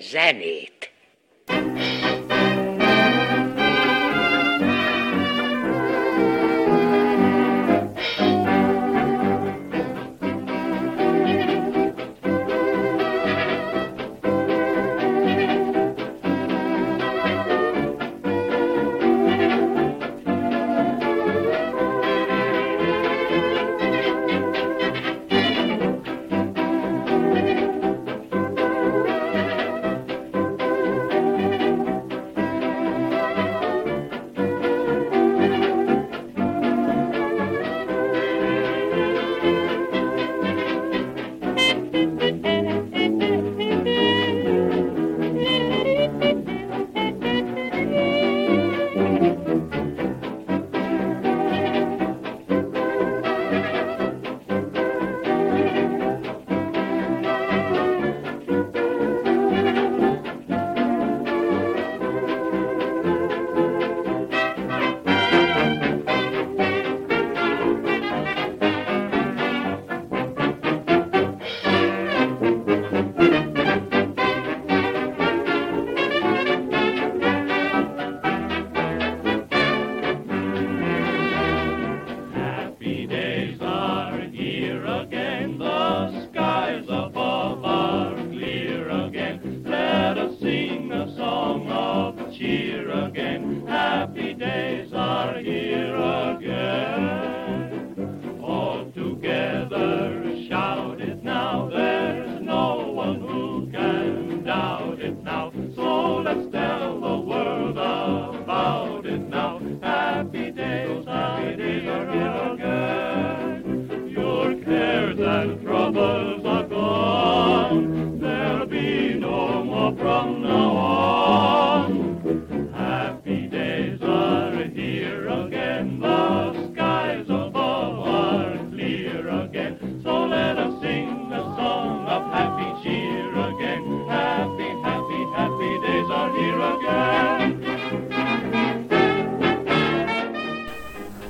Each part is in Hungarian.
zenét.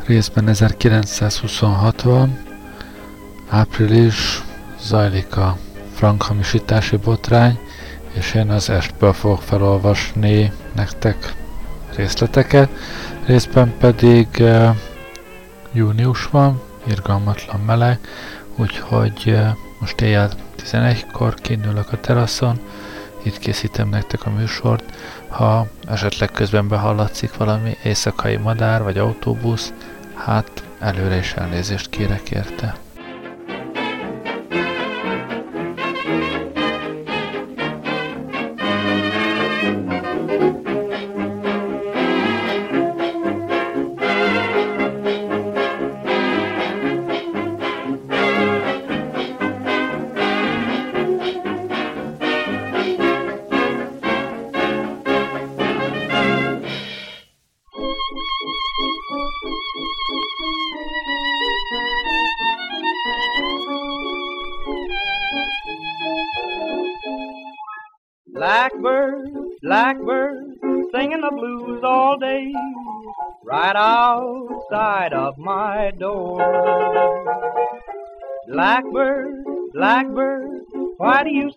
Részben 1926-ban, április zajlik a frankhamisítási botrány, és én az estből fogok felolvasni nektek részleteket, részben pedig uh, június van, irgalmatlan meleg, úgyhogy uh, most éjjel 11-kor kiindulok a teraszon, itt készítem nektek a műsort, ha esetleg közben behallatszik valami éjszakai madár vagy autóbusz, Hát előre is elnézést kérek érte.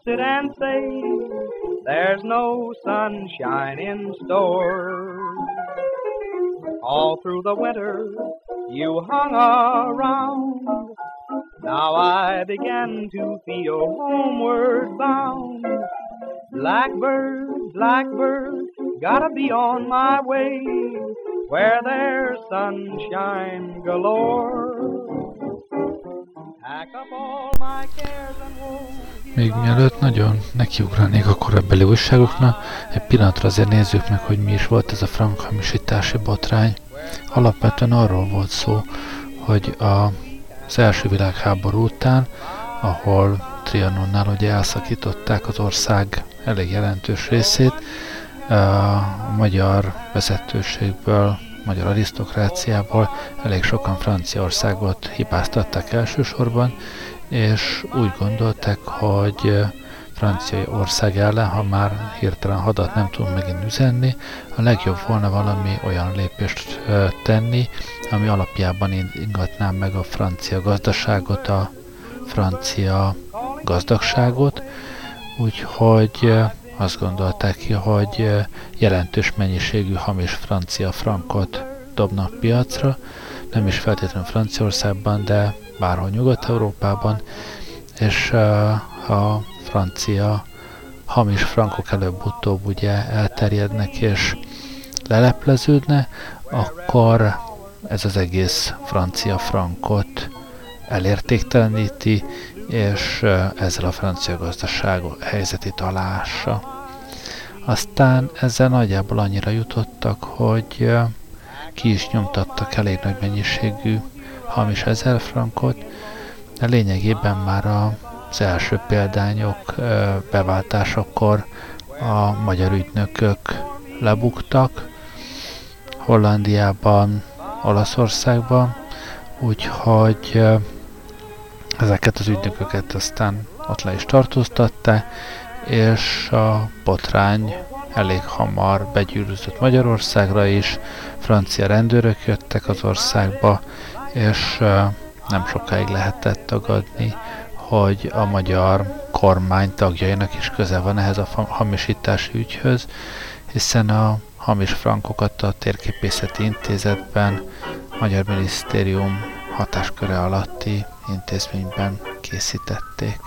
Sit and say there's no sunshine in store? All through the winter you hung around. Now I began to feel homeward bound. Blackbird, blackbird, gotta be on my way where there's sunshine galore. Még mielőtt nagyon nekiugranék a korábbi újságoknak, egy pillanatra azért nézzük meg, hogy mi is volt ez a frank hamisítási botrány. Alapvetően arról volt szó, hogy a, az első világháború után, ahol Trianonnál ugye elszakították az ország elég jelentős részét, a magyar vezetőségből, magyar arisztokráciából. Elég sokan Franciaországot hibáztattak elsősorban, és úgy gondolták, hogy Franciaország ellen, ha már hirtelen hadat nem tud megint üzenni, a legjobb volna valami olyan lépést tenni, ami alapjában ingatná meg a francia gazdaságot, a francia gazdagságot, úgyhogy azt gondolták ki, hogy jelentős mennyiségű hamis francia frankot dobnak piacra, nem is feltétlenül Franciaországban, de bárhol Nyugat-Európában, és a francia hamis frankok előbb-utóbb ugye elterjednek és lelepleződne, akkor ez az egész francia frankot elértékteleníti, és ezzel a francia gazdaság helyzetét aláássa. Aztán ezzel nagyjából annyira jutottak, hogy ki is nyomtattak elég nagy mennyiségű hamis ezer frankot, de lényegében már az első példányok beváltásakor a magyar ügynökök lebuktak, Hollandiában, Olaszországban, úgyhogy ezeket az ügynököket aztán ott le is tartóztatták, és a botrány elég hamar begyűrűzött Magyarországra is, francia rendőrök jöttek az országba, és nem sokáig lehetett tagadni, hogy a magyar kormány tagjainak is köze van ehhez a hamisítási ügyhöz, hiszen a hamis frankokat a Térképészeti Intézetben Magyar Minisztérium hatásköre alatti intézményben készítették.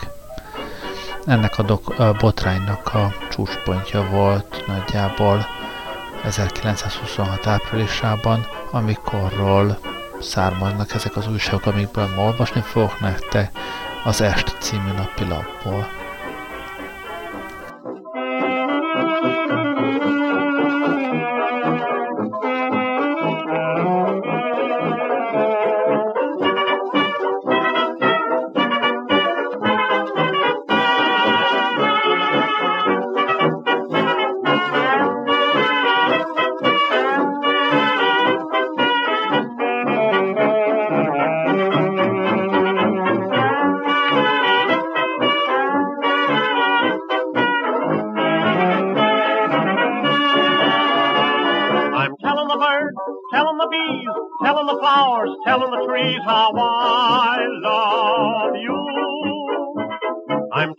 Ennek a, dok- a botránynak a csúcspontja volt nagyjából 1926 áprilisában, amikorról származnak ezek az újságok, amikből ma olvasni fogok nektek az Est című napilapból.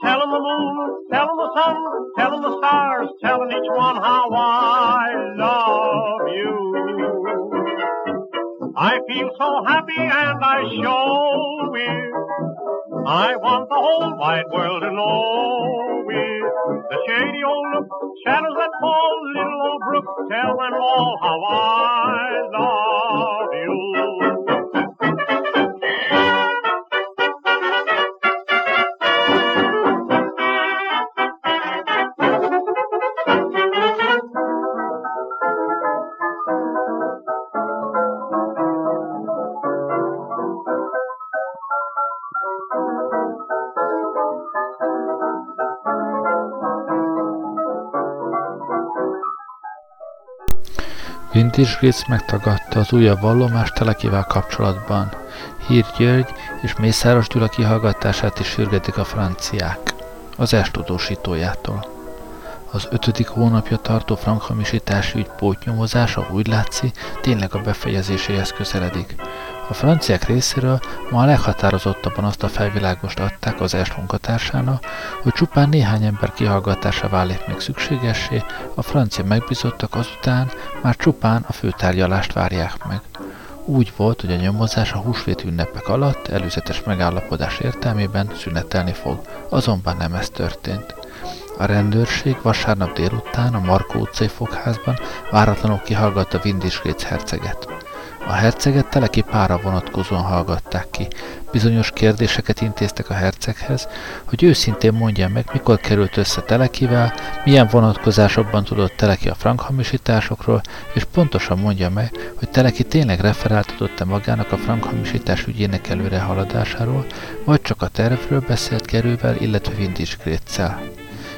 Tell 'em the moon, tell 'em the sun, tell 'em the stars, telling each one how I love you. I feel so happy and I show it. I want the whole wide world to know it. the shady old look, shadows that fall, little old brook, tell them all how I love you. Gritz megtagadta az újabb vallomást Telekivel kapcsolatban. Hír György és Mészáros Gyula kihallgatását is sürgetik a franciák, az est tudósítójától. Az ötödik hónapja tartó frankhamisítási ügy pótnyomozása úgy látszik, tényleg a befejezéséhez közeledik. A franciák részéről ma a leghatározottabban azt a felvilágost adták az est munkatársának, hogy csupán néhány ember kihallgatása válik még szükségessé, a francia megbízottak azután már csupán a főtárgyalást várják meg. Úgy volt, hogy a nyomozás a húsvét ünnepek alatt előzetes megállapodás értelmében szünetelni fog, azonban nem ez történt. A rendőrség vasárnap délután a Markó utcai fogházban váratlanul kihallgatta Vindisgréc herceget. A herceget teleki pára vonatkozóan hallgatták ki. Bizonyos kérdéseket intéztek a herceghez, hogy őszintén mondja meg, mikor került össze Telekivel, milyen vonatkozásokban tudott Teleki a frankhamisításokról, és pontosan mondja meg, hogy Teleki tényleg referáltatott-e magának a frankhamisítás ügyének előre haladásáról, vagy csak a tervről beszélt Gerővel, illetve Vindics Gréccel.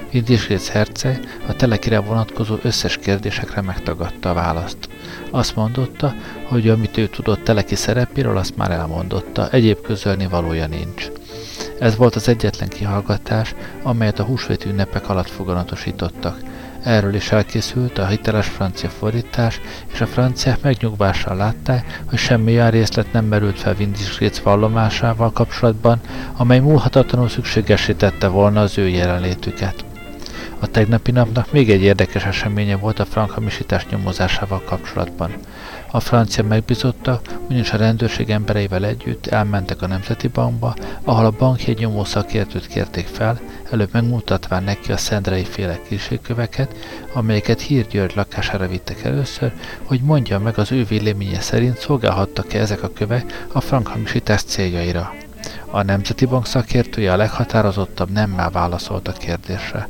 Indisgrész herceg a telekire vonatkozó összes kérdésekre megtagadta a választ. Azt mondotta, hogy amit ő tudott teleki szerepéről, azt már elmondotta, egyéb közölni valója nincs. Ez volt az egyetlen kihallgatás, amelyet a húsvét ünnepek alatt foganatosítottak. Erről is elkészült a hiteles francia fordítás, és a franciák megnyugvással látták, hogy semmi olyan részlet nem merült fel Vindisgréc vallomásával kapcsolatban, amely múlhatatlanul szükségesítette volna az ő jelenlétüket. A tegnapi napnak még egy érdekes eseménye volt a frank hamisítás nyomozásával kapcsolatban. A francia megbizotta, ugyanis a rendőrség embereivel együtt elmentek a Nemzeti Bankba, ahol a bankjegy nyomó szakértőt kérték fel, előbb megmutatván neki a szendrei féle kísérköveket, amelyeket Hír György lakására vittek először, hogy mondja meg az ő véleménye szerint szolgálhattak-e ezek a kövek a frankhamisítás céljaira. A Nemzeti Bank szakértője a leghatározottabb nemmel válaszolt a kérdésre.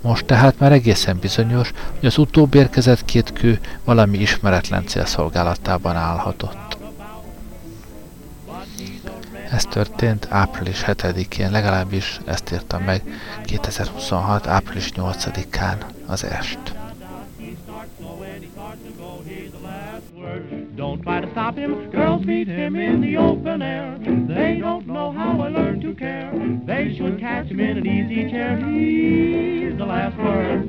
Most tehát már egészen bizonyos, hogy az utóbb érkezett két kő valami ismeretlen cél szolgálatában állhatott. Ez történt április 7-én, legalábbis ezt írta meg 2026. április 8-án az est. Don't try to stop him, girls meet him in the open air. They don't know how I learned to care. They should catch him in an easy chair. He's the last word.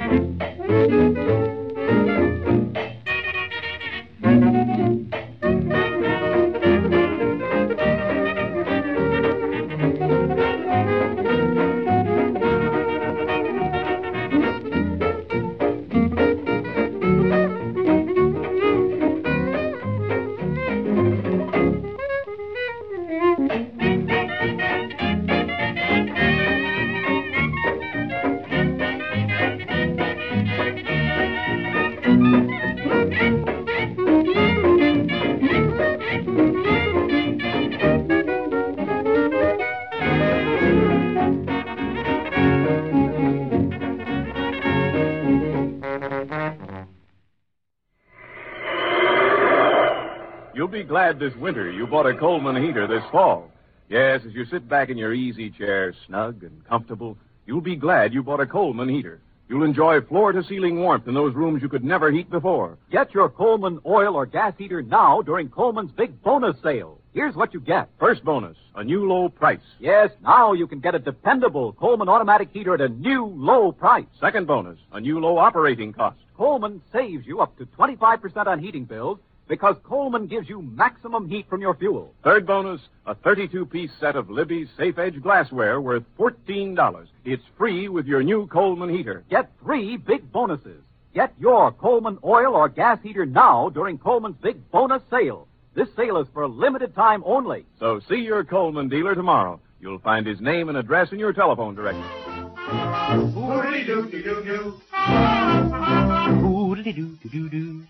This winter you bought a Coleman heater this fall. Yes, as you sit back in your easy chair, snug and comfortable, you'll be glad you bought a Coleman heater. You'll enjoy floor to ceiling warmth in those rooms you could never heat before. Get your Coleman oil or gas heater now during Coleman's big bonus sale. Here's what you get. First bonus, a new low price. Yes, now you can get a dependable Coleman automatic heater at a new low price. Second bonus, a new low operating cost. Coleman saves you up to 25% on heating bills because Coleman gives you maximum heat from your fuel. Third bonus, a 32-piece set of Libby's Safe Edge glassware worth $14. It's free with your new Coleman heater. Get three big bonuses. Get your Coleman oil or gas heater now during Coleman's big bonus sale. This sale is for a limited time only. So see your Coleman dealer tomorrow. You'll find his name and address in your telephone directory. Do do do do do.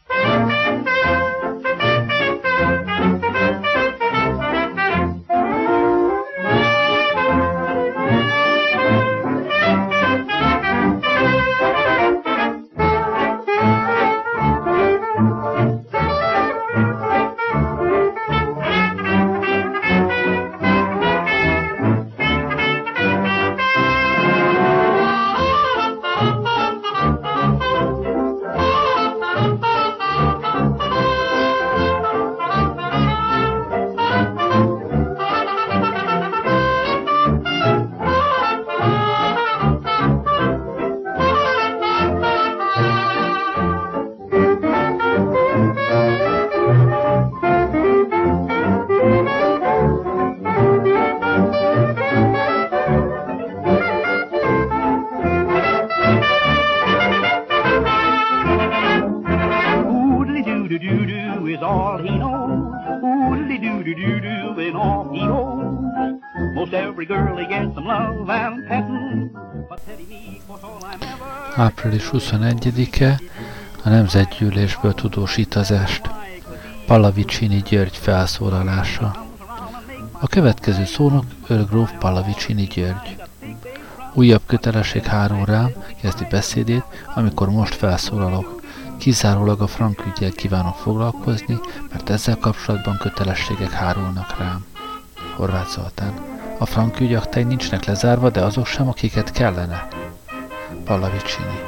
Április 21-e a Nemzetgyűlésből tudósítazást. Palavicini György felszólalása. A következő szónok Örgróf Palavicini György. Újabb kötelesség hárul rám, kezdi beszédét, amikor most felszólalok. Kizárólag a frank ügyel kívánok foglalkozni, mert ezzel kapcsolatban kötelességek hárulnak rám. Horváth Zoltán. A frank ügyaktány nincsnek lezárva, de azok sem, akiket kellene. Pallavicini.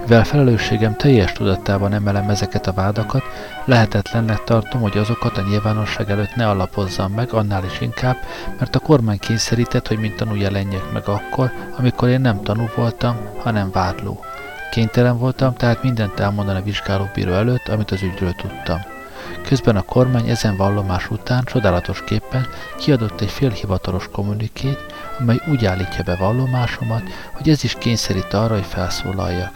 Mivel felelősségem teljes tudatában emelem ezeket a vádakat, lehetetlennek tartom, hogy azokat a nyilvánosság előtt ne alapozzam meg, annál is inkább, mert a kormány kényszerített, hogy mint tanú jelenjek meg akkor, amikor én nem tanú voltam, hanem vádló. Kénytelen voltam tehát mindent elmondani a vizsgálóbíró előtt, amit az ügyről tudtam. Közben a kormány ezen vallomás után csodálatos képpen kiadott egy félhivatalos kommunikét, amely úgy állítja be vallomásomat, hogy ez is kényszerít arra, hogy felszólaljak.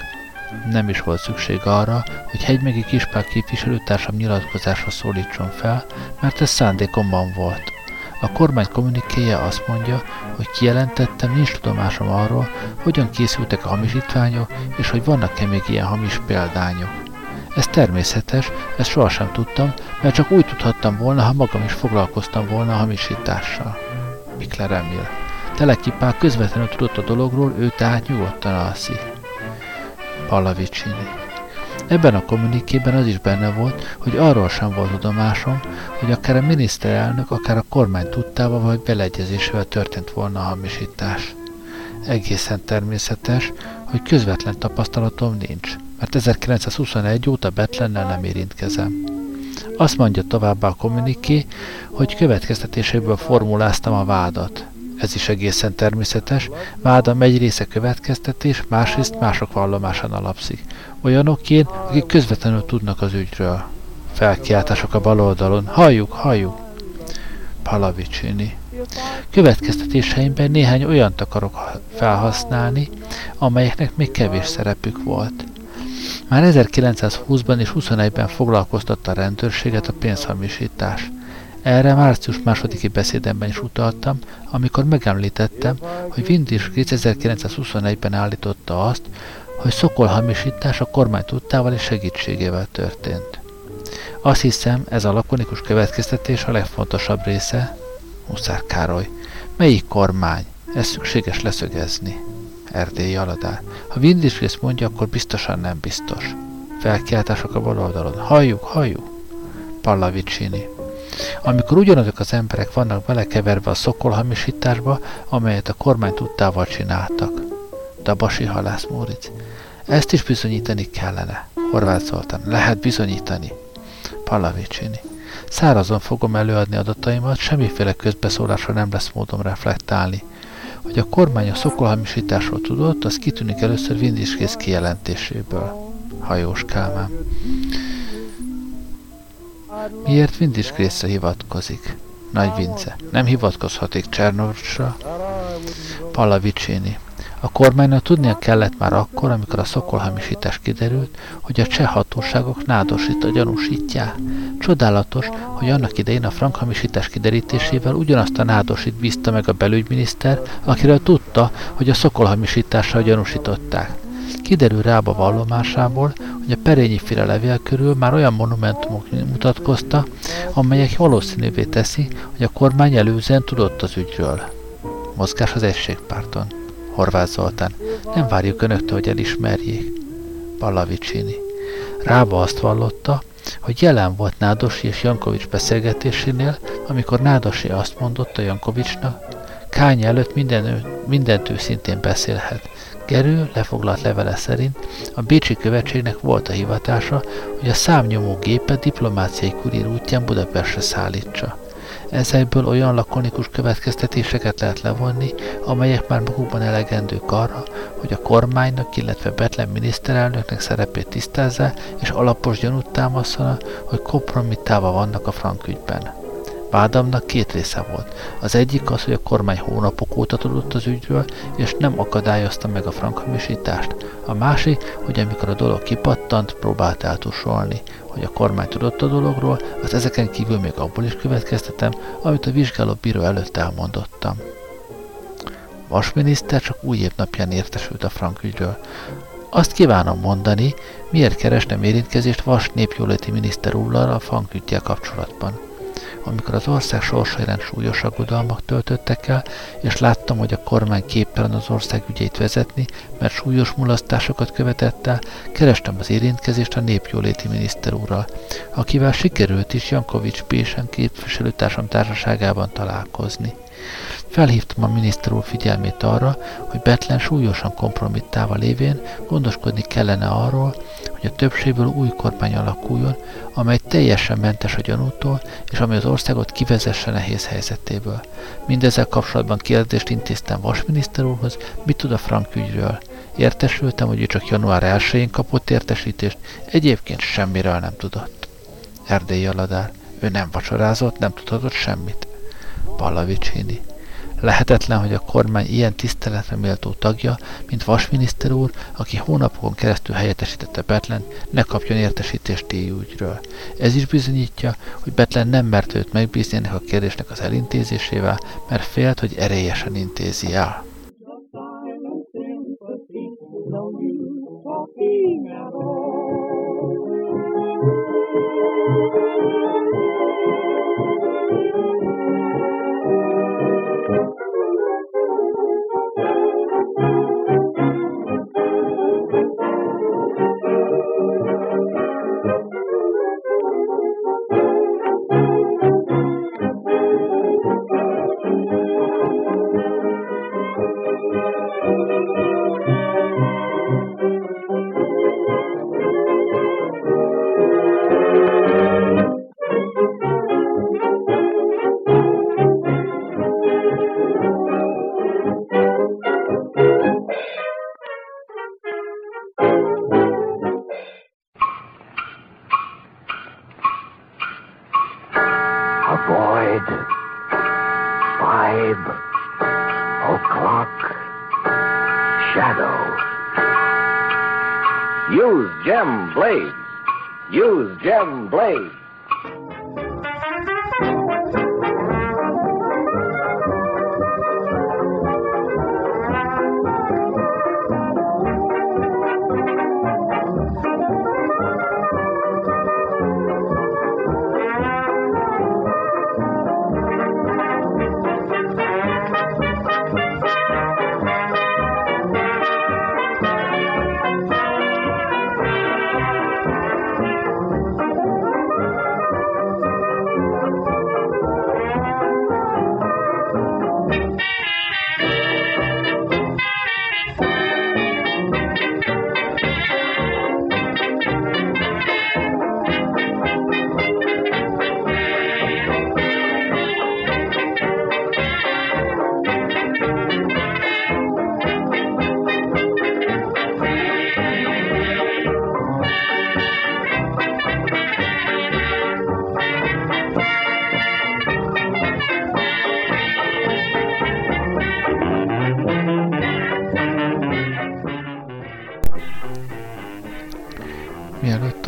Nem is volt szükség arra, hogy hegymegi kispák képviselőtársam nyilatkozásra szólítson fel, mert ez szándékomban volt. A kormány kommunikéje azt mondja, hogy kijelentettem, nincs tudomásom arról, hogyan készültek a hamisítványok, és hogy vannak-e még ilyen hamis példányok. Ez természetes, ezt sohasem tudtam, mert csak úgy tudhattam volna, ha magam is foglalkoztam volna a hamisítással. Mikler Emil. Telekipák közvetlenül tudott a dologról, ő tehát nyugodtan alszik. Pallavicini. Ebben a kommunikében az is benne volt, hogy arról sem volt tudomásom, hogy akár a miniszterelnök, akár a kormány tudtával vagy beleegyezésével történt volna a hamisítás. Egészen természetes, hogy közvetlen tapasztalatom nincs, mert 1921 óta Betlennel nem érintkezem. Azt mondja továbbá a kommuniké, hogy következtetéséből formuláztam a vádat. Ez is egészen természetes, vádam egy része következtetés, másrészt mások vallomásán alapszik. Olyanokén, akik közvetlenül tudnak az ügyről. Felkiáltások a bal oldalon. Halljuk, halljuk! Palavicini. Következtetéseimben néhány olyant akarok felhasználni, amelyeknek még kevés szerepük volt. Már 1920-ban és 21-ben foglalkoztatta a rendőrséget a pénzhamisítás. Erre március másodiki beszédemben is utaltam, amikor megemlítettem, hogy Windis 1921-ben állította azt, hogy szokolhamisítás a kormány tudtával és segítségével történt. Azt hiszem, ez a lakonikus következtetés a legfontosabb része. Huszár Károly. Melyik kormány? Ez szükséges leszögezni. Erdélyi Aladár. Ha Windis mondja, akkor biztosan nem biztos. Felkiáltások a bal oldalon. Halljuk, halljuk. Pallavicini. Amikor ugyanazok az emberek vannak belekeverve a szokolhamisításba, amelyet a kormány tudtával csináltak. Dabasi halász Móric. Ezt is bizonyítani kellene. Horváth Zoltán. Lehet bizonyítani. Pallavicsini. Szárazon fogom előadni adataimat, semmiféle közbeszólásra nem lesz módom reflektálni. Hogy a kormány a szokolhamisításról tudott, az kitűnik először Vindiskész kijelentéséből. Hajós Kálmán. Miért Vindiskészre hivatkozik? Nagy Vince. Nem hivatkozhatik Csernovicsra? Palavicini. A kormánynak tudnia kellett már akkor, amikor a szokolhamisítás kiderült, hogy a cseh hatóságok nádosít a gyanúsítják. Csodálatos, hogy annak idején a frankhamisítás kiderítésével ugyanazt a nádosit bízta meg a belügyminiszter, akiről tudta, hogy a szokolhamisítással gyanúsították. Kiderül Rába vallomásából, hogy a Perényi féle levél körül már olyan monumentumok mutatkozta, amelyek valószínűvé teszi, hogy a kormány előzően tudott az ügyről. Mozgás az egységpárton. Horváth Zoltán. Nem várjuk önöktől, hogy elismerjék. Pallavicini. Rába azt vallotta, hogy jelen volt Nádosi és Jankovics beszélgetésénél, amikor Nádosi azt mondotta Jankovicsnak, Kány előtt minden, mindent őszintén beszélhet. Gerő lefoglalt levele szerint a Bécsi követségnek volt a hivatása, hogy a számnyomó gépet diplomáciai kurír útján Budapestre szállítsa. Ezekből olyan lakonikus következtetéseket lehet levonni, amelyek már magukban elegendők arra, hogy a kormánynak, illetve Betlen miniszterelnöknek szerepét tisztázza, és alapos gyanút támaszana, hogy kompromittálva vannak a frank ügyben. Vádamnak két része volt. Az egyik az, hogy a kormány hónapok óta tudott az ügyről, és nem akadályozta meg a frankhamisítást. A másik, hogy amikor a dolog kipattant, próbált eltusolni. Hogy a kormány tudott a dologról, az ezeken kívül még abból is következtetem, amit a vizsgáló bíró előtt elmondottam. Vasminiszter csak új évnapján értesült a frank ügyről. Azt kívánom mondani, miért keresnem érintkezést Vas népjóléti miniszter úrral a frank kapcsolatban amikor az ország sorsairán súlyos aggodalmak töltöttek el, és láttam, hogy a kormány képtelen az ország ügyeit vezetni, mert súlyos mulasztásokat követett el, kerestem az érintkezést a népjóléti miniszter úrral, akivel sikerült is Jankovics Pésen képviselőtársam társaságában találkozni. Felhívtam a miniszter úr figyelmét arra, hogy Betlen súlyosan kompromittálva lévén gondoskodni kellene arról, hogy a többségből új kormány alakuljon, amely teljesen mentes a gyanútól, és ami az országot kivezesse nehéz helyzetéből. Mindezzel kapcsolatban kérdést intéztem Vas miniszter úrhoz, mit tud a frank ügyről. Értesültem, hogy ő csak január 1-én kapott értesítést, egyébként semmiről nem tudott. Erdélyi Aladár. Ő nem vacsorázott, nem tudhatott semmit. Pallavicini. Lehetetlen, hogy a kormány ilyen tiszteletre méltó tagja, mint vasminiszter úr, aki hónapokon keresztül helyettesítette Betlen, ne kapjon értesítést ügyről. Ez is bizonyítja, hogy Betlen nem mert őt megbízni ennek a kérdésnek az elintézésével, mert félt, hogy erélyesen intézi el.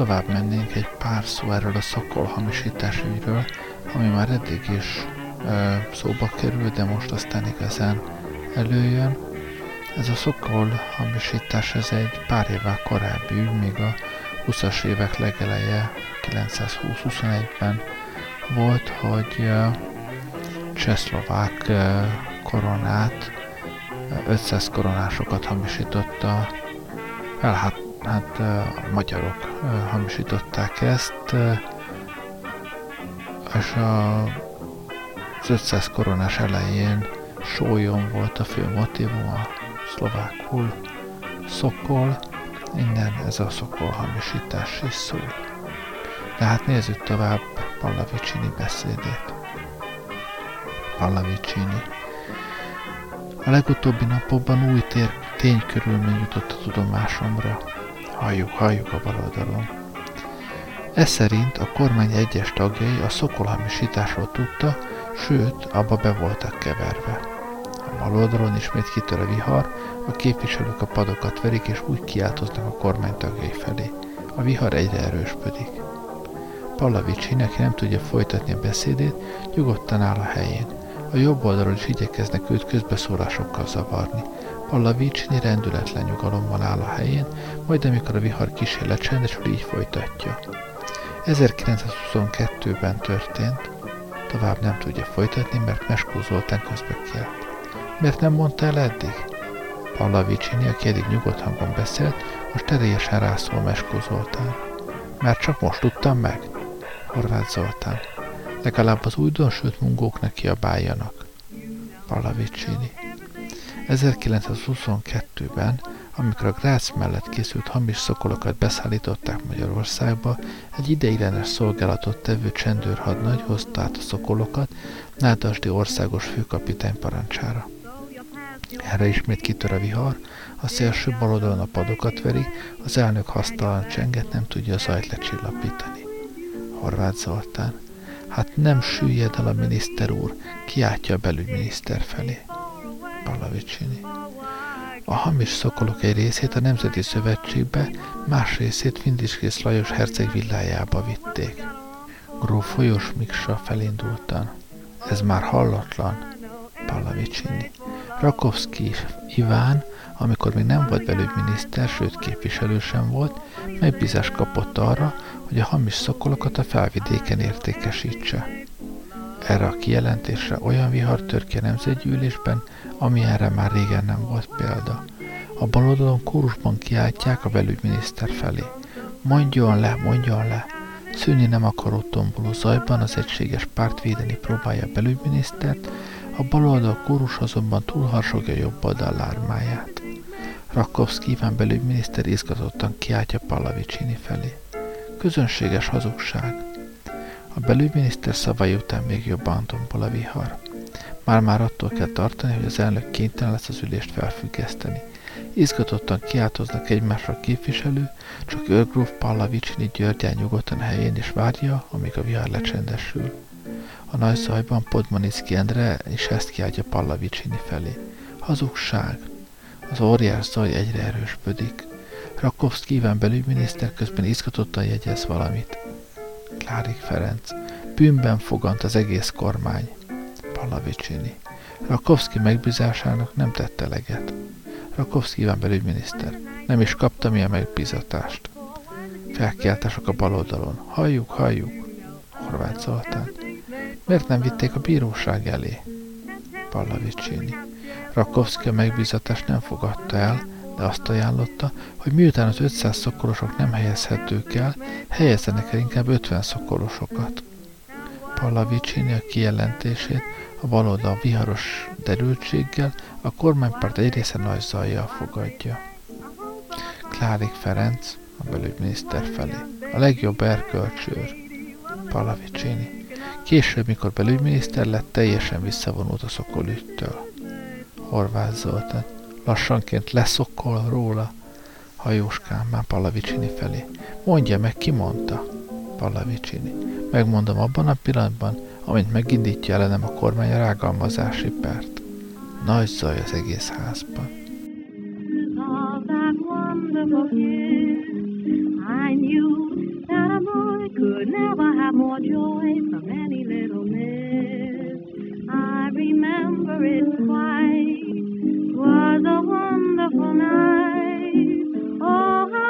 Tovább mennénk egy pár szó erről a szokol hamisítás ügyről, ami már eddig is e, szóba kerül, de most aztán igazán előjön. Ez a szokol hamisítás, ez egy pár évvel korábbi ügy, még a 20-as évek legeleje, 920-21-ben volt, hogy e, csehszlovák e, koronát, 500 koronásokat hamisította el, hát a magyarok hamisították ezt, és a, az 500 koronás elején sólyom volt a fő motivum, a szlovákul szokol, innen ez a szokol hamisítás is szól. De hát nézzük tovább Pallavicini beszédét. Pallavicini. A legutóbbi napokban új tér, ténykörülmény jutott a tudomásomra. Halljuk, halljuk a baloldalon. Ez szerint a kormány egyes tagjai a szokolhamisításról tudta, sőt, abba be voltak keverve. A baloldalon ismét kitör a vihar, a képviselők a padokat verik és úgy kiáltoznak a kormány tagjai felé. A vihar egyre erősödik. Pallavicsi, aki nem tudja folytatni a beszédét, nyugodtan áll a helyén. A jobb oldalról is igyekeznek őt közbeszólásokkal zavarni. Pallavicini rendületlen nyugalommal áll a helyén, majd amikor a vihar kísér lecsendesul, így folytatja. 1922-ben történt, tovább nem tudja folytatni, mert Meskó Zoltán közbe kért. Miért nem mondta el eddig? Pallavicini, aki eddig nyugodt hangon beszélt, most terélyesen rászól Meskó Zoltán. Mert csak most tudtam meg? Horváth Zoltán. Legalább az újdonsült mungóknak kiabáljanak. Pallavicini. 1922-ben, amikor a Grácz mellett készült hamis szokolokat beszállították Magyarországba, egy ideiglenes szolgálatot tevő csendőrhadnagy hozta át a szokolokat Nádasdi országos főkapitány parancsára. Erre ismét kitör a vihar, a szélső baloldalon a padokat veri, az elnök hasztalan csenget nem tudja a zajt lecsillapítani. Horváth Zoltán. Hát nem süllyed el a miniszter úr, kiáltja a belügyminiszter felé. Pallavicsini. A hamis szokolok egy részét a Nemzeti Szövetségbe, más részét Vindiskész Lajos herceg villájába vitték. Gróf Folyos Miksa felindultan. Ez már hallatlan. Pallavicsini. Rakovszki Iván, amikor még nem volt belügyminiszter, sőt képviselő sem volt, megbízást kapott arra, hogy a hamis szokolokat a felvidéken értékesítse. Erre a kijelentésre olyan vihar tör ki a nemzetgyűlésben, ami erre már régen nem volt példa. A baloldalon kórusban kiáltják a belügyminiszter felé. Mondjon le, mondjon le! Szűnni nem akaró tomboló zajban az egységes párt védeni próbálja a belügyminisztert, a baloldal kórus azonban túlharsogja jobb oldal lármáját. Rakovszki Iván belügyminiszter izgatottan kiáltja Pallavicsini felé. Közönséges hazugság. A belügyminiszter szavai után még jobban tombol a vihar. Már-már attól kell tartani, hogy az elnök kénytelen lesz az ülést felfüggeszteni. Izgatottan kiáltoznak egymásra a képviselő, csak őrgróf Pallavicsini Györgyán nyugodtan helyén is várja, amíg a vihar lecsendesül. A nagy zajban Podmanicki Endre és ezt kiáltja Pallavicsini felé. Hazugság! Az óriás zaj egyre erősödik. Rakovszki Iván belügyminiszter közben izgatottan jegyez valamit. Klárik Ferenc. Bűnben fogant az egész kormány. Pallavicsini. Rakovszki megbízásának nem tette leget. Rakovszki Iván belügyminiszter. Nem is kapta mi a megbízatást. Felkiáltások a baloldalon. Halljuk, halljuk. Horváth Zoltán. Miért nem vitték a bíróság elé? Pallavicsini. Rakovszki a megbízatást nem fogadta el, de azt ajánlotta, hogy miután az 500 szokolosok nem helyezhetők el, helyezzenek el inkább 50 szokolosokat. Pallavicsini a kijelentését a baloldal viharos derültséggel, a kormánypárt egy része nagy zajjal fogadja. Klárik Ferenc, a belügyminiszter felé. A legjobb erkölcsőr. Pallavicsini. Később, mikor belügyminiszter lett, teljesen visszavonult a szokolügytől. Horváth Zoltán. Lassanként leszokol róla. Hajóskán már Pallavicsini felé. Mondja meg, ki mondta? Pallavicsini. Megmondom abban a pillanatban, amint megindítja ellenem a kormány a rágalmazási pert. Nagy zaj az egész házban. Was a wonderful night. Oh,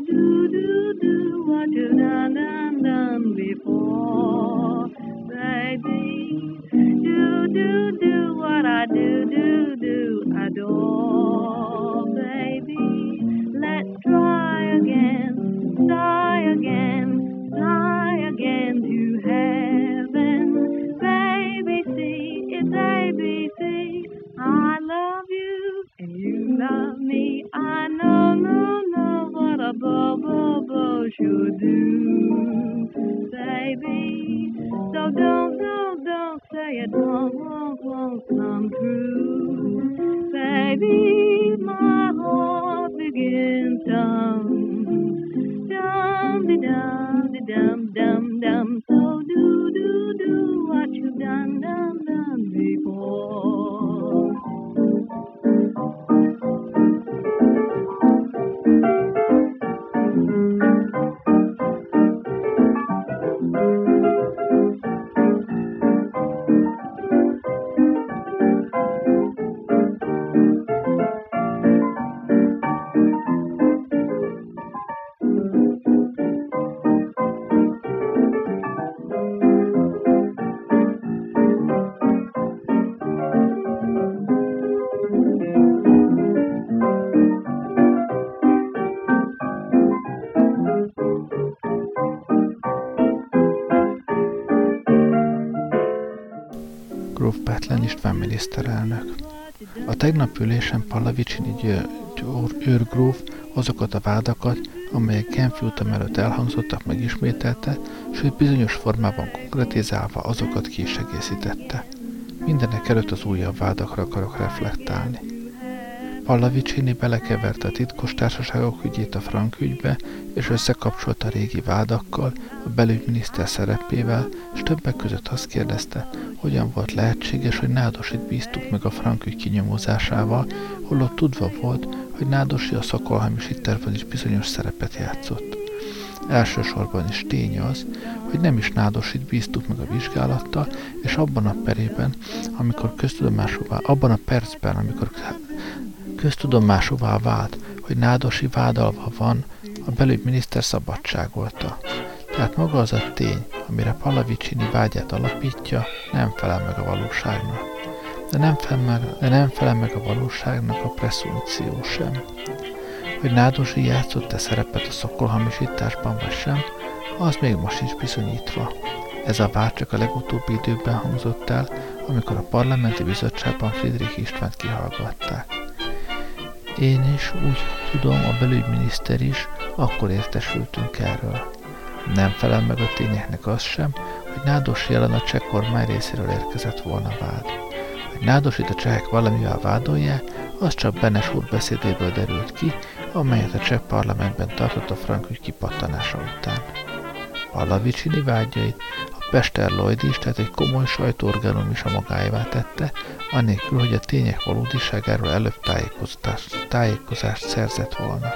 Do, do, do what you've done, done, done before, baby. Do, do, do what I do, do, do, adore, tegnap ülésen Pallavicsini őrgróf azokat a vádakat, amelyek Genfi utam előtt elhangzottak, megismételte, sőt bizonyos formában konkretizálva azokat ki is egészítette. Mindenek előtt az újabb vádakra akarok reflektálni. Pallavicini belekeverte a titkos társaságok ügyét a frank ügybe, és összekapcsolta a régi vádakkal, a belügyminiszter szerepével, és többek között azt kérdezte, hogyan volt lehetséges, hogy Nádosit bíztuk meg a frank ügy kinyomozásával, holott tudva volt, hogy Nádosi a szakolhamisításban is bizonyos szerepet játszott. Elsősorban is tény az, hogy nem is Nádosit bíztuk meg a vizsgálattal, és abban a perében, amikor köztudomásúvá, abban a percben, amikor köztudomásúvá vált, hogy Nádosi vádalva van, a belügyminiszter szabadságolta. Tehát maga az a tény, amire Palavicini vágyát alapítja, nem felel meg a valóságnak. De nem felel meg, de nem felel meg a valóságnak a presszumció sem. Hogy Nádosi játszott-e szerepet a szokolhamisításban vagy sem, az még most is bizonyítva. Ez a vád csak a legutóbbi időkben hangzott el, amikor a parlamenti bizottságban Friedrich Istvánt kihallgatták. Én is, úgy tudom, a belügyminiszter is, akkor értesültünk erről. Nem felel meg a tényeknek az sem, hogy Nádos jelen a cseh kormány részéről érkezett volna vád. Hogy Nádosit a csehek valamivel vádolják, az csak Benes úr beszédéből derült ki, amelyet a cseh parlamentben tartott a frank ügy kipattanása után. Pallavicini vágyait Pester Lloyd is, tehát egy komoly sajtóorganum is a magáévá tette, anélkül, hogy a tények valódiságáról előbb tájékozást, tájékozást szerzett volna.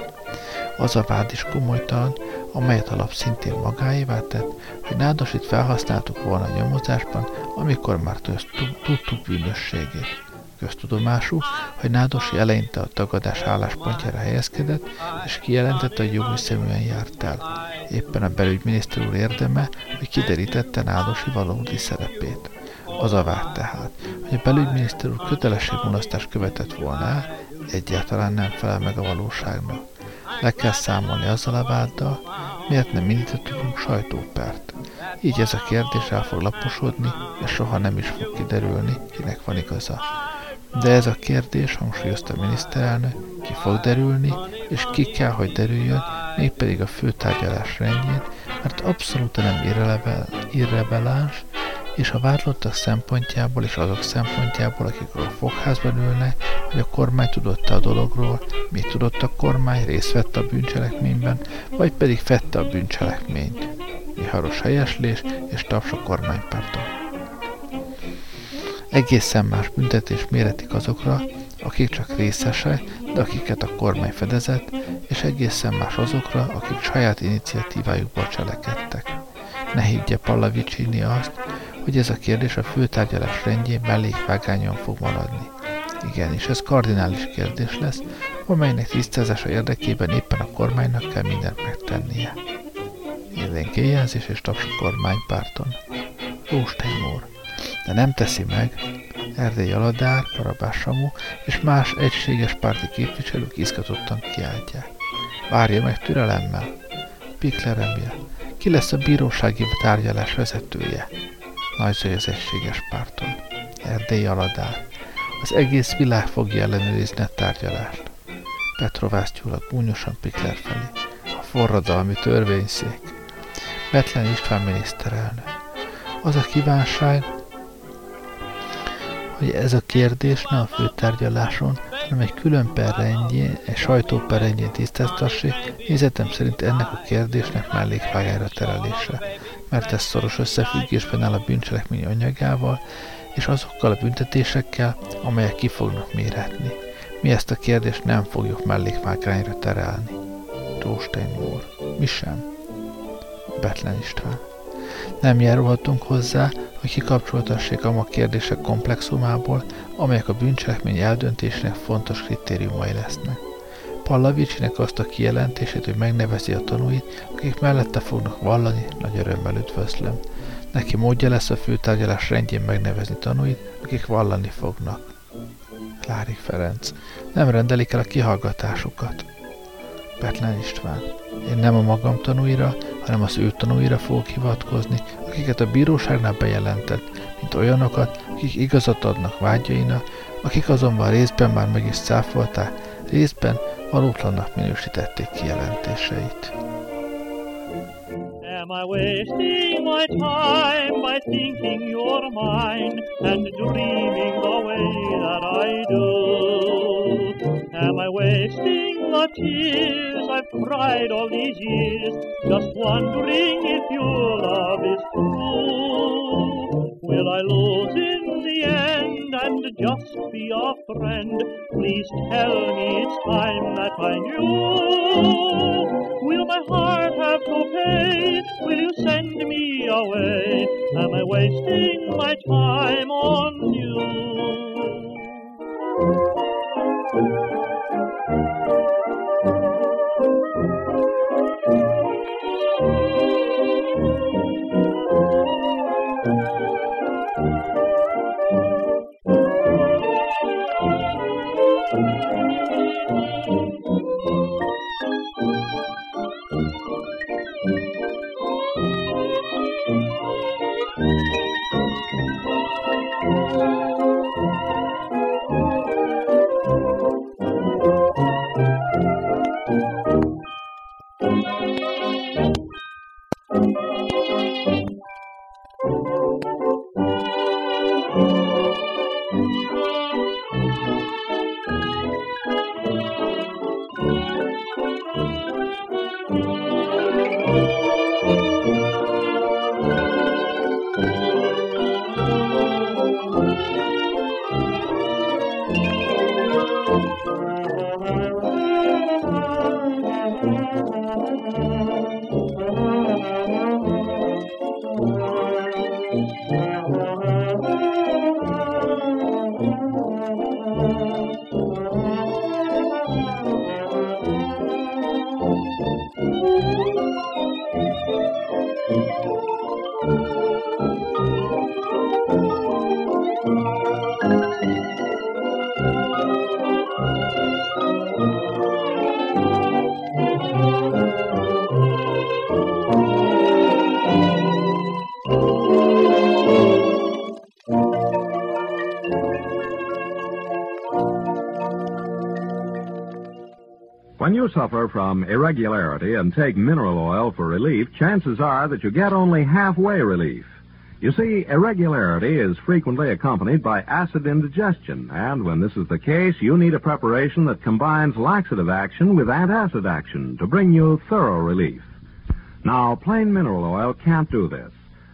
Az a vád is komolytalan, amelyet a lap szintén magáévá tett, hogy Nádosit felhasználtuk volna a nyomozásban, amikor már tudtuk bűnösségét. Köztudomású, hogy Nádosi eleinte a tagadás álláspontjára helyezkedett, és kijelentette, hogy jogviszeműen járt el. Éppen a belügyminiszter úr érdeme, hogy kiderítette Nádosi valódi szerepét. Az a vád tehát, hogy a belügyminiszter úr kötelességmulasztást követett volna egyáltalán nem felel meg a valóságnak. Le kell számolni azzal a váddal, miért nem indítottunk sajtópert. Így ez a kérdés el fog laposodni, és soha nem is fog kiderülni, kinek van igaza. De ez a kérdés, hangsúlyozta a miniszterelnök, ki fog derülni, és ki kell, hogy derüljön, mégpedig a főtárgyalás rendjén, mert abszolút nem irreveláns, és a vádlottak szempontjából és azok szempontjából, akik a fogházban ülnek, hogy a kormány tudott a dologról, mit tudott a kormány, részt vett a bűncselekményben, vagy pedig fette a bűncselekményt. Viharos helyeslés és taps a kormánypárton. Egészen más büntetés méretik azokra, akik csak részese, de akiket a kormány fedezett, és egészen más azokra, akik saját iniciatívájukból cselekedtek. Ne higgye Pallavicini azt, hogy ez a kérdés a főtárgyalás rendjén mellékvágányon fog maradni. Igen, és ez kardinális kérdés lesz, amelynek tisztázása érdekében éppen a kormánynak kell mindent megtennie. Élénk éjjelzés és taps a kormánypárton. Róstein. De nem teszi meg, Erdély Aladár, Parabás Samu és más egységes párti képviselők izgatottan kiáltják. Várja meg türelemmel. Pikler Emil. Ki lesz a bírósági tárgyalás vezetője? Nagy az egységes párton. Erdély Aladár. Az egész világ fogja ellenőrizni a tárgyalást. Petrovász gyulak búnyosan Pikler felé. A forradalmi törvényszék. Betlen István miniszterelnök. Az a kívánság, hogy ez a kérdés ne a főtárgyaláson, hanem egy külön perrendjén, egy sajtóperrendjén tisztáztassék, nézetem szerint ennek a kérdésnek mellékpályára terelése, mert ez szoros összefüggésben áll a bűncselekmény anyagával, és azokkal a büntetésekkel, amelyek ki fognak méretni. Mi ezt a kérdést nem fogjuk mellékvágrányra terelni. Tóstein úr. Mi sem. Betlen István. Nem járulhatunk hozzá, hogy kikapcsoltassék a kérdések komplexumából, amelyek a bűncselekmény eldöntésének fontos kritériumai lesznek. Pallavicsinek azt a kijelentését, hogy megnevezi a tanúit, akik mellette fognak vallani, nagy örömmel üdvözlöm. Neki módja lesz a főtárgyalás rendjén megnevezni tanúit, akik vallani fognak. Klári Ferenc. Nem rendelik el a kihallgatásukat. Betlen István. Én nem a magam tanúira, hanem az ő tanúira fogok hivatkozni, akiket a bíróságnál bejelentett, mint olyanokat, akik igazat adnak vágyainak, akik azonban részben már meg is száfolták, részben valótlannak minősítették kijelentéseit. Am I wasting my time by thinking you're mine and dreaming the way that I do? The tears I've cried all these years, just wondering if your love is true. Will I lose in the end and just be a friend? Please tell me it's time that I knew. Will my heart have to pay? Will you send me away? Am I wasting my time on you? From irregularity and take mineral oil for relief, chances are that you get only halfway relief. You see, irregularity is frequently accompanied by acid indigestion, and when this is the case, you need a preparation that combines laxative action with antacid action to bring you thorough relief. Now, plain mineral oil can't do this,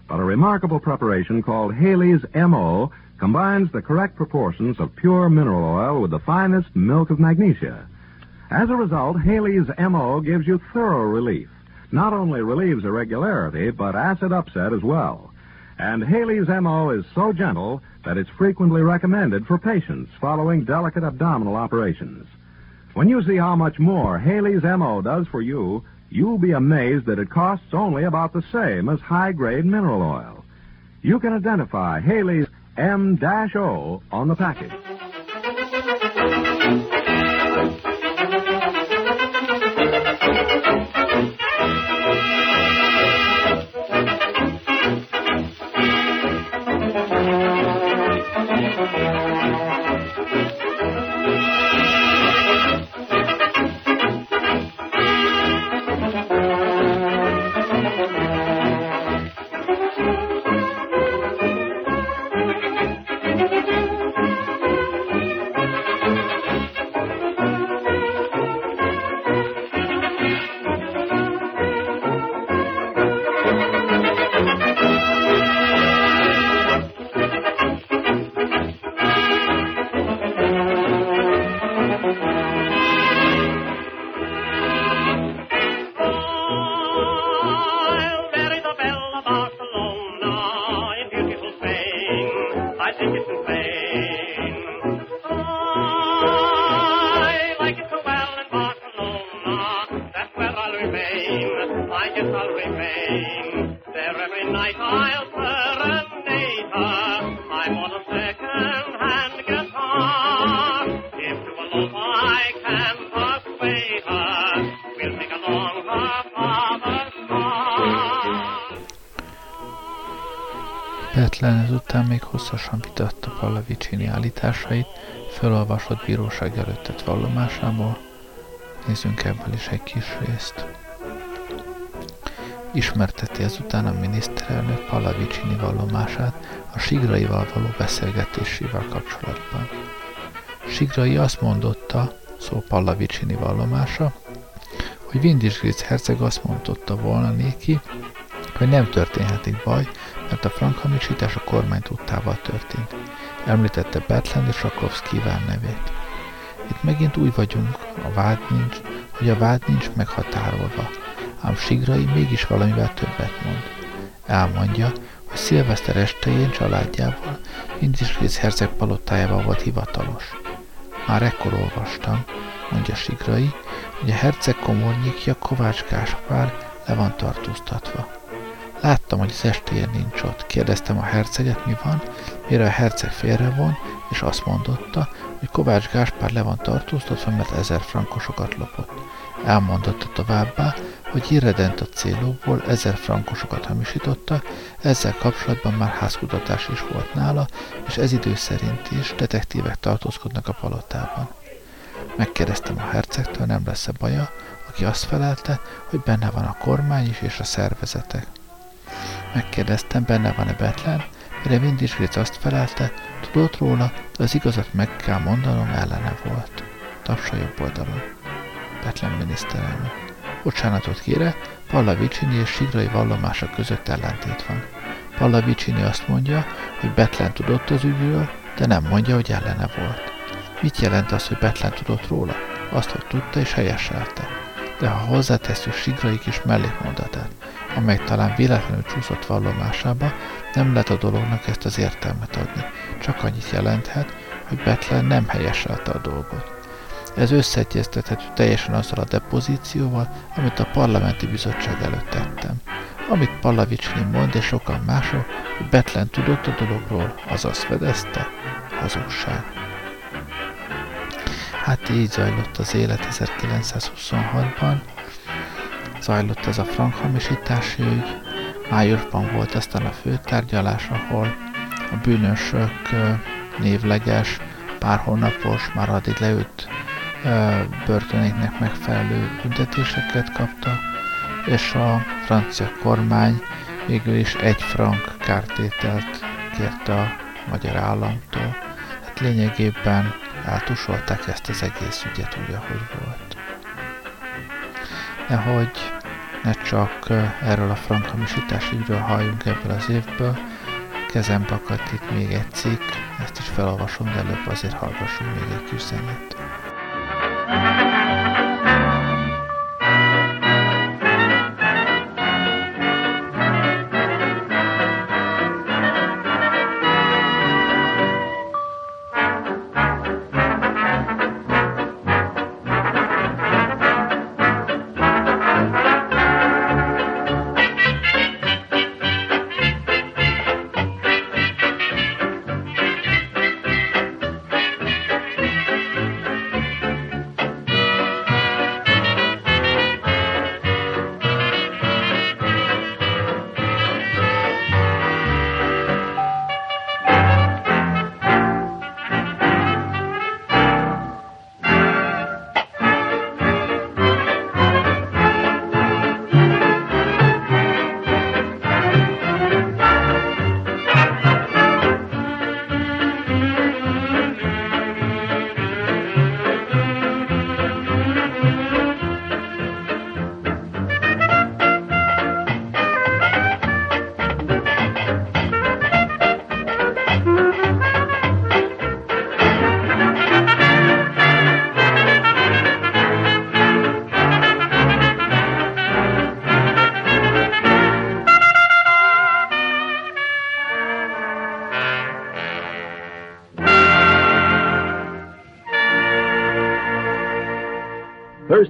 but a remarkable preparation called Haley's MO combines the correct proportions of pure mineral oil with the finest milk of magnesia. As a result, Haley's MO gives you thorough relief. Not only relieves irregularity, but acid upset as well. And Haley's MO is so gentle that it's frequently recommended for patients following delicate abdominal operations. When you see how much more Haley's MO does for you, you'll be amazed that it costs only about the same as high-grade mineral oil. You can identify Haley's M-O on the package. Betlen ezután még hosszasan vitatta Pallavicini állításait, felolvasott bíróság előtt tett vallomásából. Nézzünk ebből is egy kis részt. Ismerteti ezután a miniszterelnök Pallavicini vallomását a Sigraival való beszélgetésével kapcsolatban. Sigrai azt mondotta, szó Pallavicini vallomása, hogy Windisgritz herceg azt mondotta volna néki, hogy nem történhetik baj, mert a frank hamisítás a kormány tudtával történt. Említette Bertland és Rakovszki nevét. Itt megint úgy vagyunk, a vád nincs, hogy a vád nincs meghatárolva, ám Sigrai mégis valamivel többet mond. Elmondja, hogy szilveszter estején családjával Indisgrész herceg palotájában volt hivatalos. Már ekkor olvastam, mondja Sigrai, hogy a herceg komornyikja Kovács Gáspár le van tartóztatva. Láttam, hogy az estéjén nincs ott. Kérdeztem a herceget, mi van, mire a herceg félrevon, és azt mondotta, hogy Kovács Gáspár le van tartóztatva, mert ezer frankosokat lopott. Elmondotta továbbá, hogy irredent a célokból ezer frankosokat hamisította, ezzel kapcsolatban már házkutatás is volt nála, és ez idő szerint is detektívek tartózkodnak a palotában. Megkérdeztem a hercegtől, nem lesz-e baja, aki azt felelte, hogy benne van a kormány is és a szervezetek. Megkérdeztem, benne van-e Betlen, mire Vindisgréc azt felelte, tudott róla, de az igazat meg kell mondanom, ellene volt. Tapsa jobb oldalon. Betlen miniszterelnök. Bocsánatot kére, Pallavicini és Sigrai vallomása között ellentét van. Pallavicini azt mondja, hogy Betlen tudott az ügyről, de nem mondja, hogy ellene volt. Mit jelent az, hogy Betlen tudott róla? Azt, hogy tudta és helyeselte. De ha hozzátesszük Sigrai kis mellékmondatát, amely talán véletlenül csúszott vallomásába, nem lehet a dolognak ezt az értelmet adni. Csak annyit jelenthet, hogy Betlen nem helyeselte a dolgot. Ez összeegyeztethető teljesen azzal a depozícióval, amit a parlamenti bizottság előtt tettem. Amit Pallavicsni mond és sokan mások, hogy Betlen tudott a dologról, azaz fedezte, hazugság. Hát így zajlott az élet 1926-ban, zajlott ez a frank hamisítási ügy, májusban volt aztán a főtárgyalás, ahol a bűnösök névleges, pár hónapos, már addig leült börtönéknek megfelelő büntetéseket kapta, és a francia kormány végül is egy frank kártételt kérte a magyar államtól. Hát lényegében eltusolták ezt az egész ügyet úgy, ahogy volt. Nehogy ne csak erről a frankhamisítás ügyről halljunk ebből az évből, kezembe akadt itt még egy cikk, ezt is felolvasom, de előbb azért hallgassunk még egy kis zenét.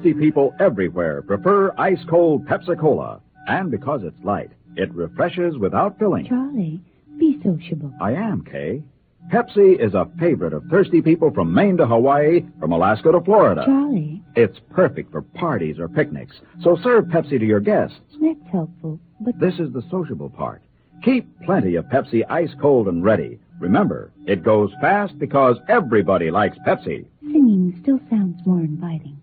Thirsty people everywhere prefer ice cold Pepsi Cola. And because it's light, it refreshes without filling. Charlie, be sociable. I am, Kay. Pepsi is a favorite of thirsty people from Maine to Hawaii, from Alaska to Florida. Charlie, It's perfect for parties or picnics, so serve Pepsi to your guests. that's helpful. But This is the sociable part. Keep plenty of Pepsi ice cold and ready. Remember, it goes fast because everybody likes Pepsi. singing still sounds more inviting.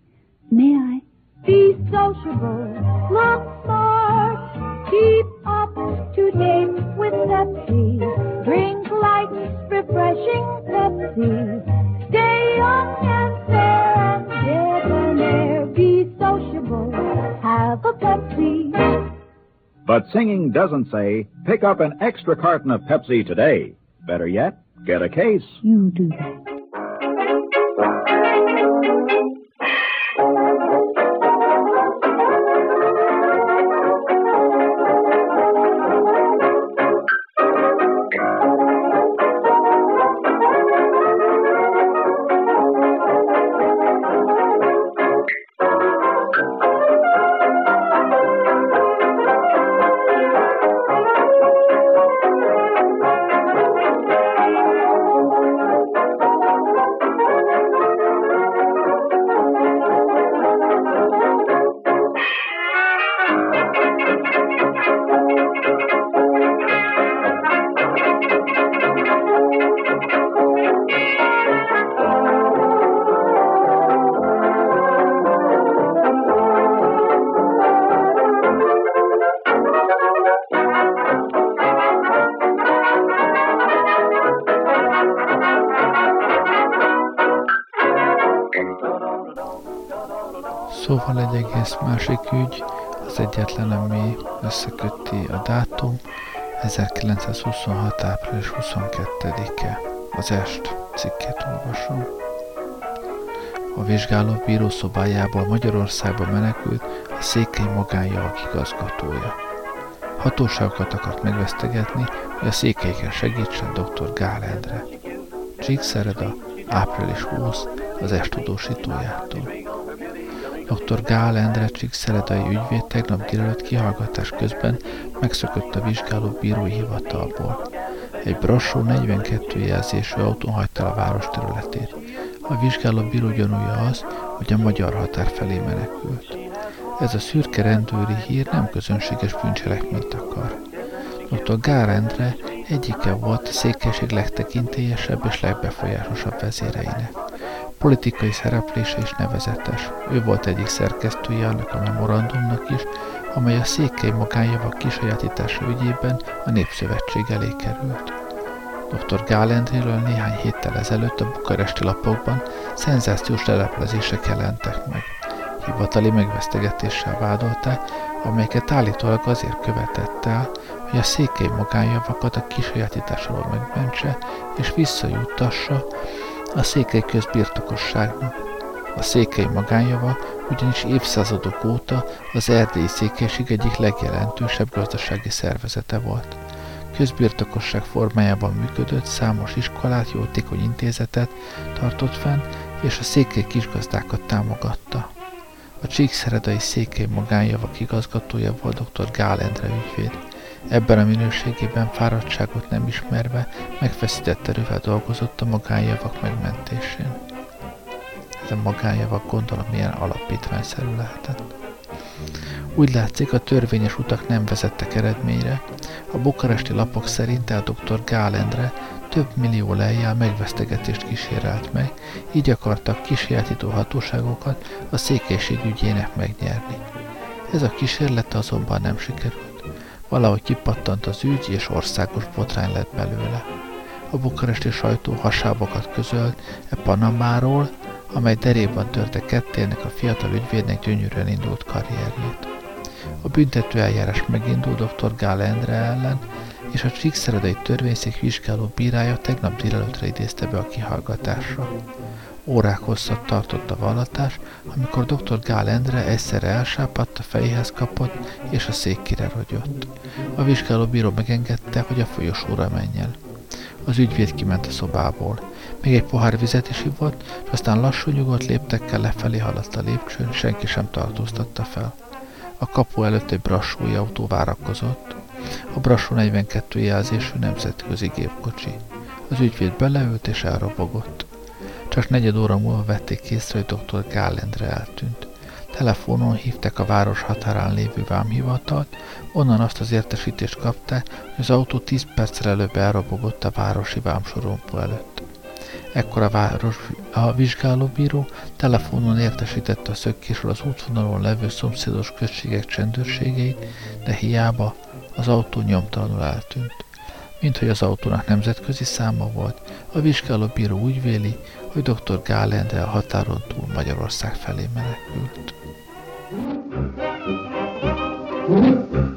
May I? Be sociable, look smart, keep up to date with Pepsi. Drink light, refreshing Pepsi. Stay young and fair and debonair. Be sociable, have a Pepsi. But singing doesn't say, pick up an extra carton of Pepsi today. Better yet, get a case. You do that. Egész másik ügy, az egyetlen, ami összekötti a dátum, 1926. április 22-e. Az est cikkét olvasom. A vizsgáló bíró szobájából Magyarországba menekült a székely magánjavak igazgatója. Hatóságokat akart megvesztegetni, hogy a székelyken segítsen dr. Gál Endre. Csíkszereda, április 20, az est tudósítójától. Dr. Gál Endre Csíkszeredai ügyvéd tegnap délelőtt kihallgatás közben megszökött a vizsgáló bírói hivatalból. Egy brassó 42 jelzésű autón hagyta a város területét. A vizsgáló bíró gyanúja az, hogy a magyar határ felé menekült. Ez a szürke rendőri hír nem közönséges bűncselekményt akar. Dr. Gál Endre egyike volt a székelység legtekintélyesebb és legbefolyásosabb vezéreinek. Politikai szereplése is nevezetes. Ő volt egyik szerkesztője annak a memorandumnak is, amely a székely magánjavak kisajátítása ügyében a Népszövetség elé került. Dr. Gálendréről néhány héttel ezelőtt a bukaresti lapokban szenzációs leleplezések jelentek meg. Hivatali megvesztegetéssel vádolták, amelyeket állítólag azért követett el, hogy a székely magánjavakat a kisajátítás alól megmentse és visszajuttassa a székely közbirtokosságnak. A székely magánjava ugyanis évszázadok óta az erdélyi székelység egyik legjelentősebb gazdasági szervezete volt. Közbirtokosság formájában működött, számos iskolát, jótékony intézetet tartott fenn, és a székely kisgazdákat támogatta. A Csíkszeredai székely magánjavak igazgatója volt dr. Gál Endre ügyvéd. Ebben a minőségében fáradtságot nem ismerve megfeszített erővel dolgozott a magánjavak megmentésén. Ez a magánjavak gondolom milyen alapítványszerű lehetett. Úgy látszik, a törvényes utak nem vezettek eredményre. A bukaresti lapok szerint a dr. Gál Endre több millió lejjel megvesztegetést kísérelt meg, így akartak kísérletító hatóságokat a székelység ügyének megnyerni. Ez a kísérlet azonban nem sikerült. Valahogy kipattant az ügy, és országos botrány lett belőle. A bukaresti sajtó hasábokat közölt e Panamáról, amely derékban törte kettének a fiatal ügyvédnek gyönyörűen indult karrierjét. A büntető eljárás megindult dr. Gál Endre ellen, és a Csíkszeredai törvényszék vizsgáló bírája tegnap délelőtre idézte be a kihallgatásra. Órák hosszat tartott a vallatás, amikor dr. Gál Endre egyszerre elsápadt, a fejéhez kapott, és a székére rogyott. A vizsgálóbíró megengedte, hogy a folyosóra menjen. Az ügyvéd kiment a szobából. Még egy pohár vizet is ivott, és aztán lassú nyugodt léptekkel lefelé haladt a lépcsőn, senki sem tartóztatta fel. A kapu előtt egy brassói autó várakozott. A brassó 42 jelzésű nemzetközi gépkocsi. Az ügyvéd beleült és elrobogott. Csak negyed óra múlva vették észre, hogy dr. Gálendre eltűnt. Telefonon hívták a város határán lévő vámhivatalt, onnan azt az értesítést kapták, hogy az autó 10 perccel előbb elrobogott a városi vámsorompó előtt. Ekkor a, város, a vizsgálóbíró telefonon értesítette a szökkésről az útvonalon levő szomszédos községek csendőrségeit, de hiába az autó nyomtalanul eltűnt. Mint hogy az autónak nemzetközi száma volt, a vizsgálóbíró úgy véli, hogy dr. Gálendre a határon túl Magyarország felé menekült.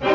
Hát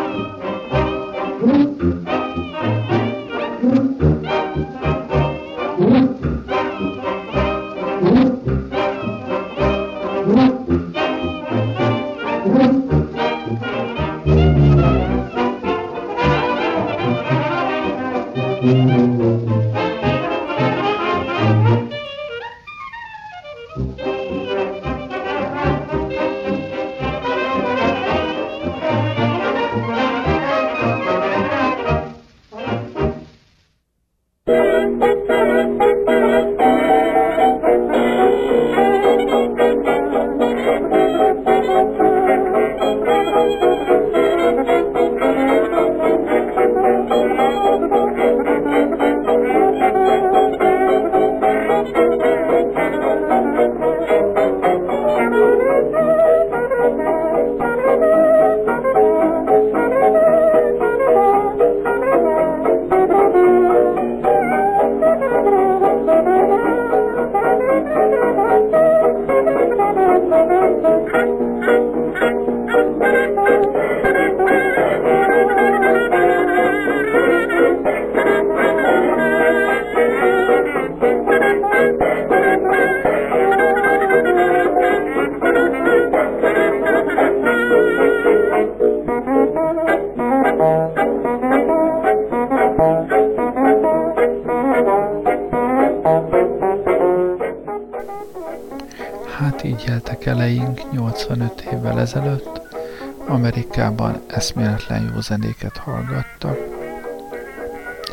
eszméletlen jó zenéket hallgattak.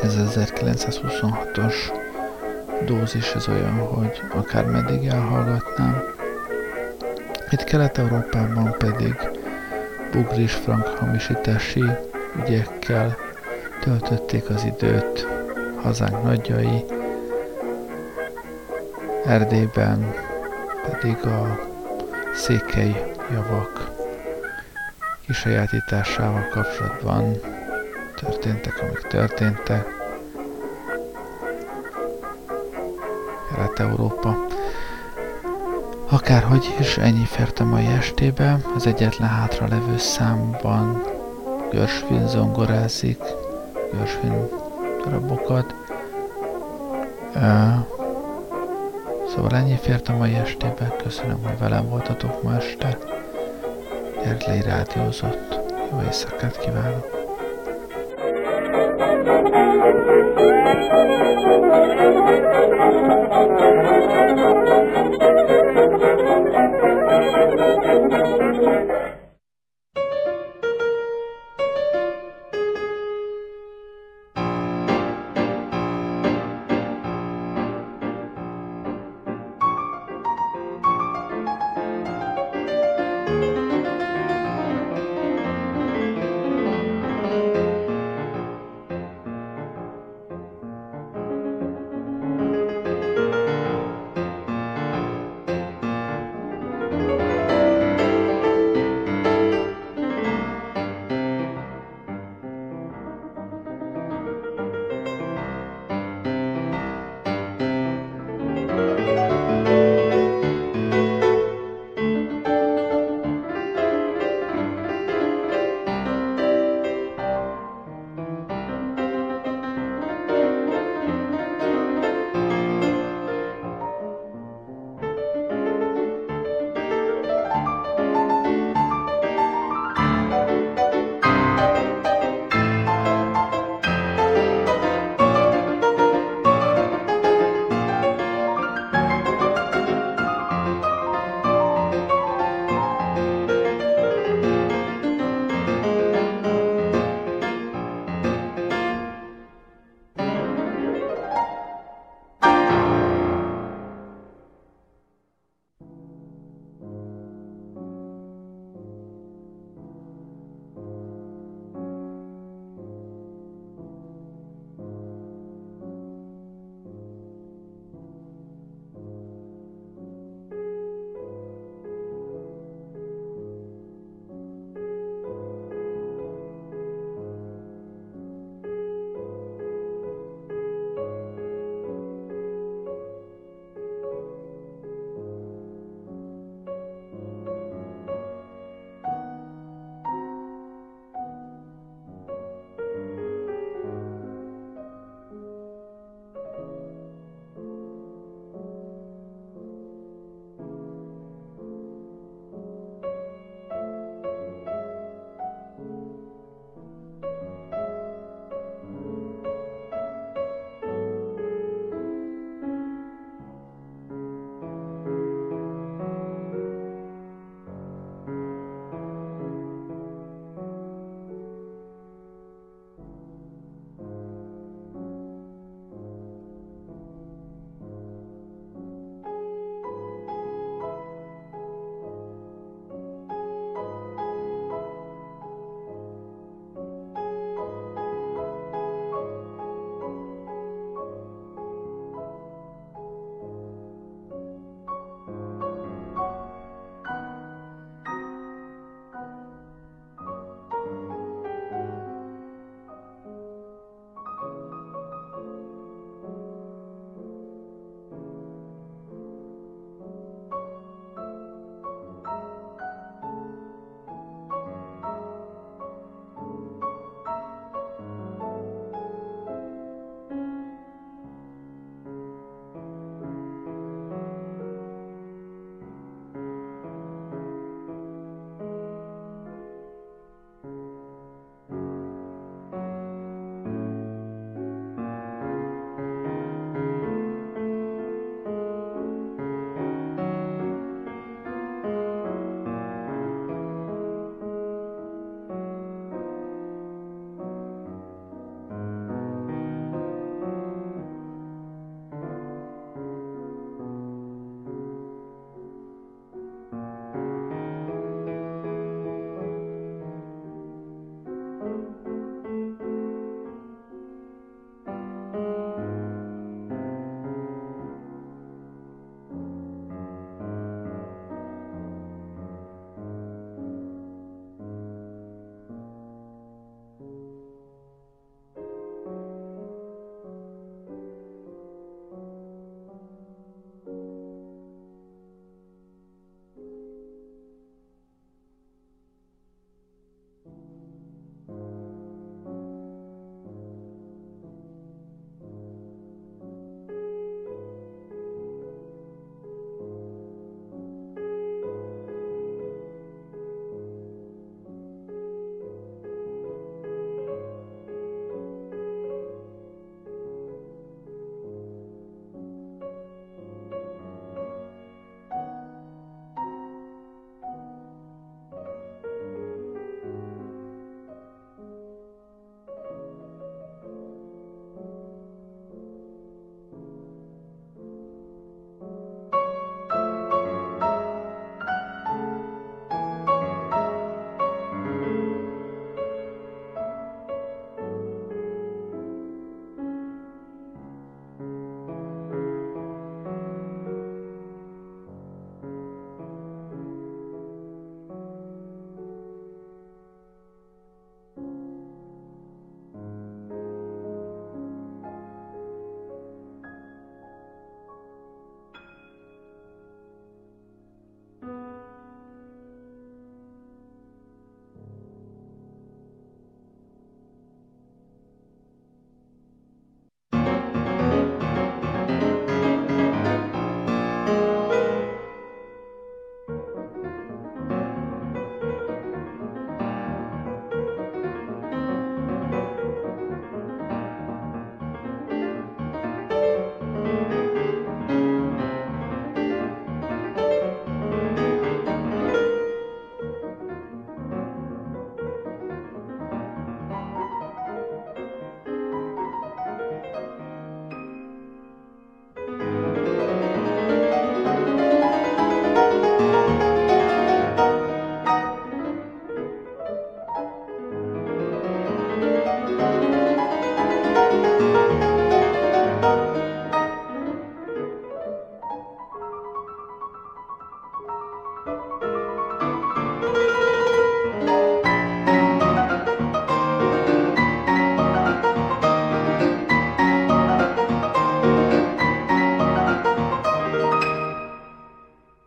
Ez 1926-os dózis, ez olyan, hogy akár meddig elhallgatnám. Itt Kelet-Európában pedig bugris frank hamisítási ügyekkel töltötték az időt hazánk nagyjai, Erdélyben pedig a székely javak kisajátításával kapcsolatban történtek, amik történtek. Kelet-Európa. Akárhogy is ennyi fért a mai estébe, az egyetlen hátra levő számban Görsvin zongorázik, Görsvin darabokat. Szóval ennyi fért a mai estébe. Köszönöm, hogy velem voltatok ma este. Gerlei rádiózott. Jó éjszakát kívánok!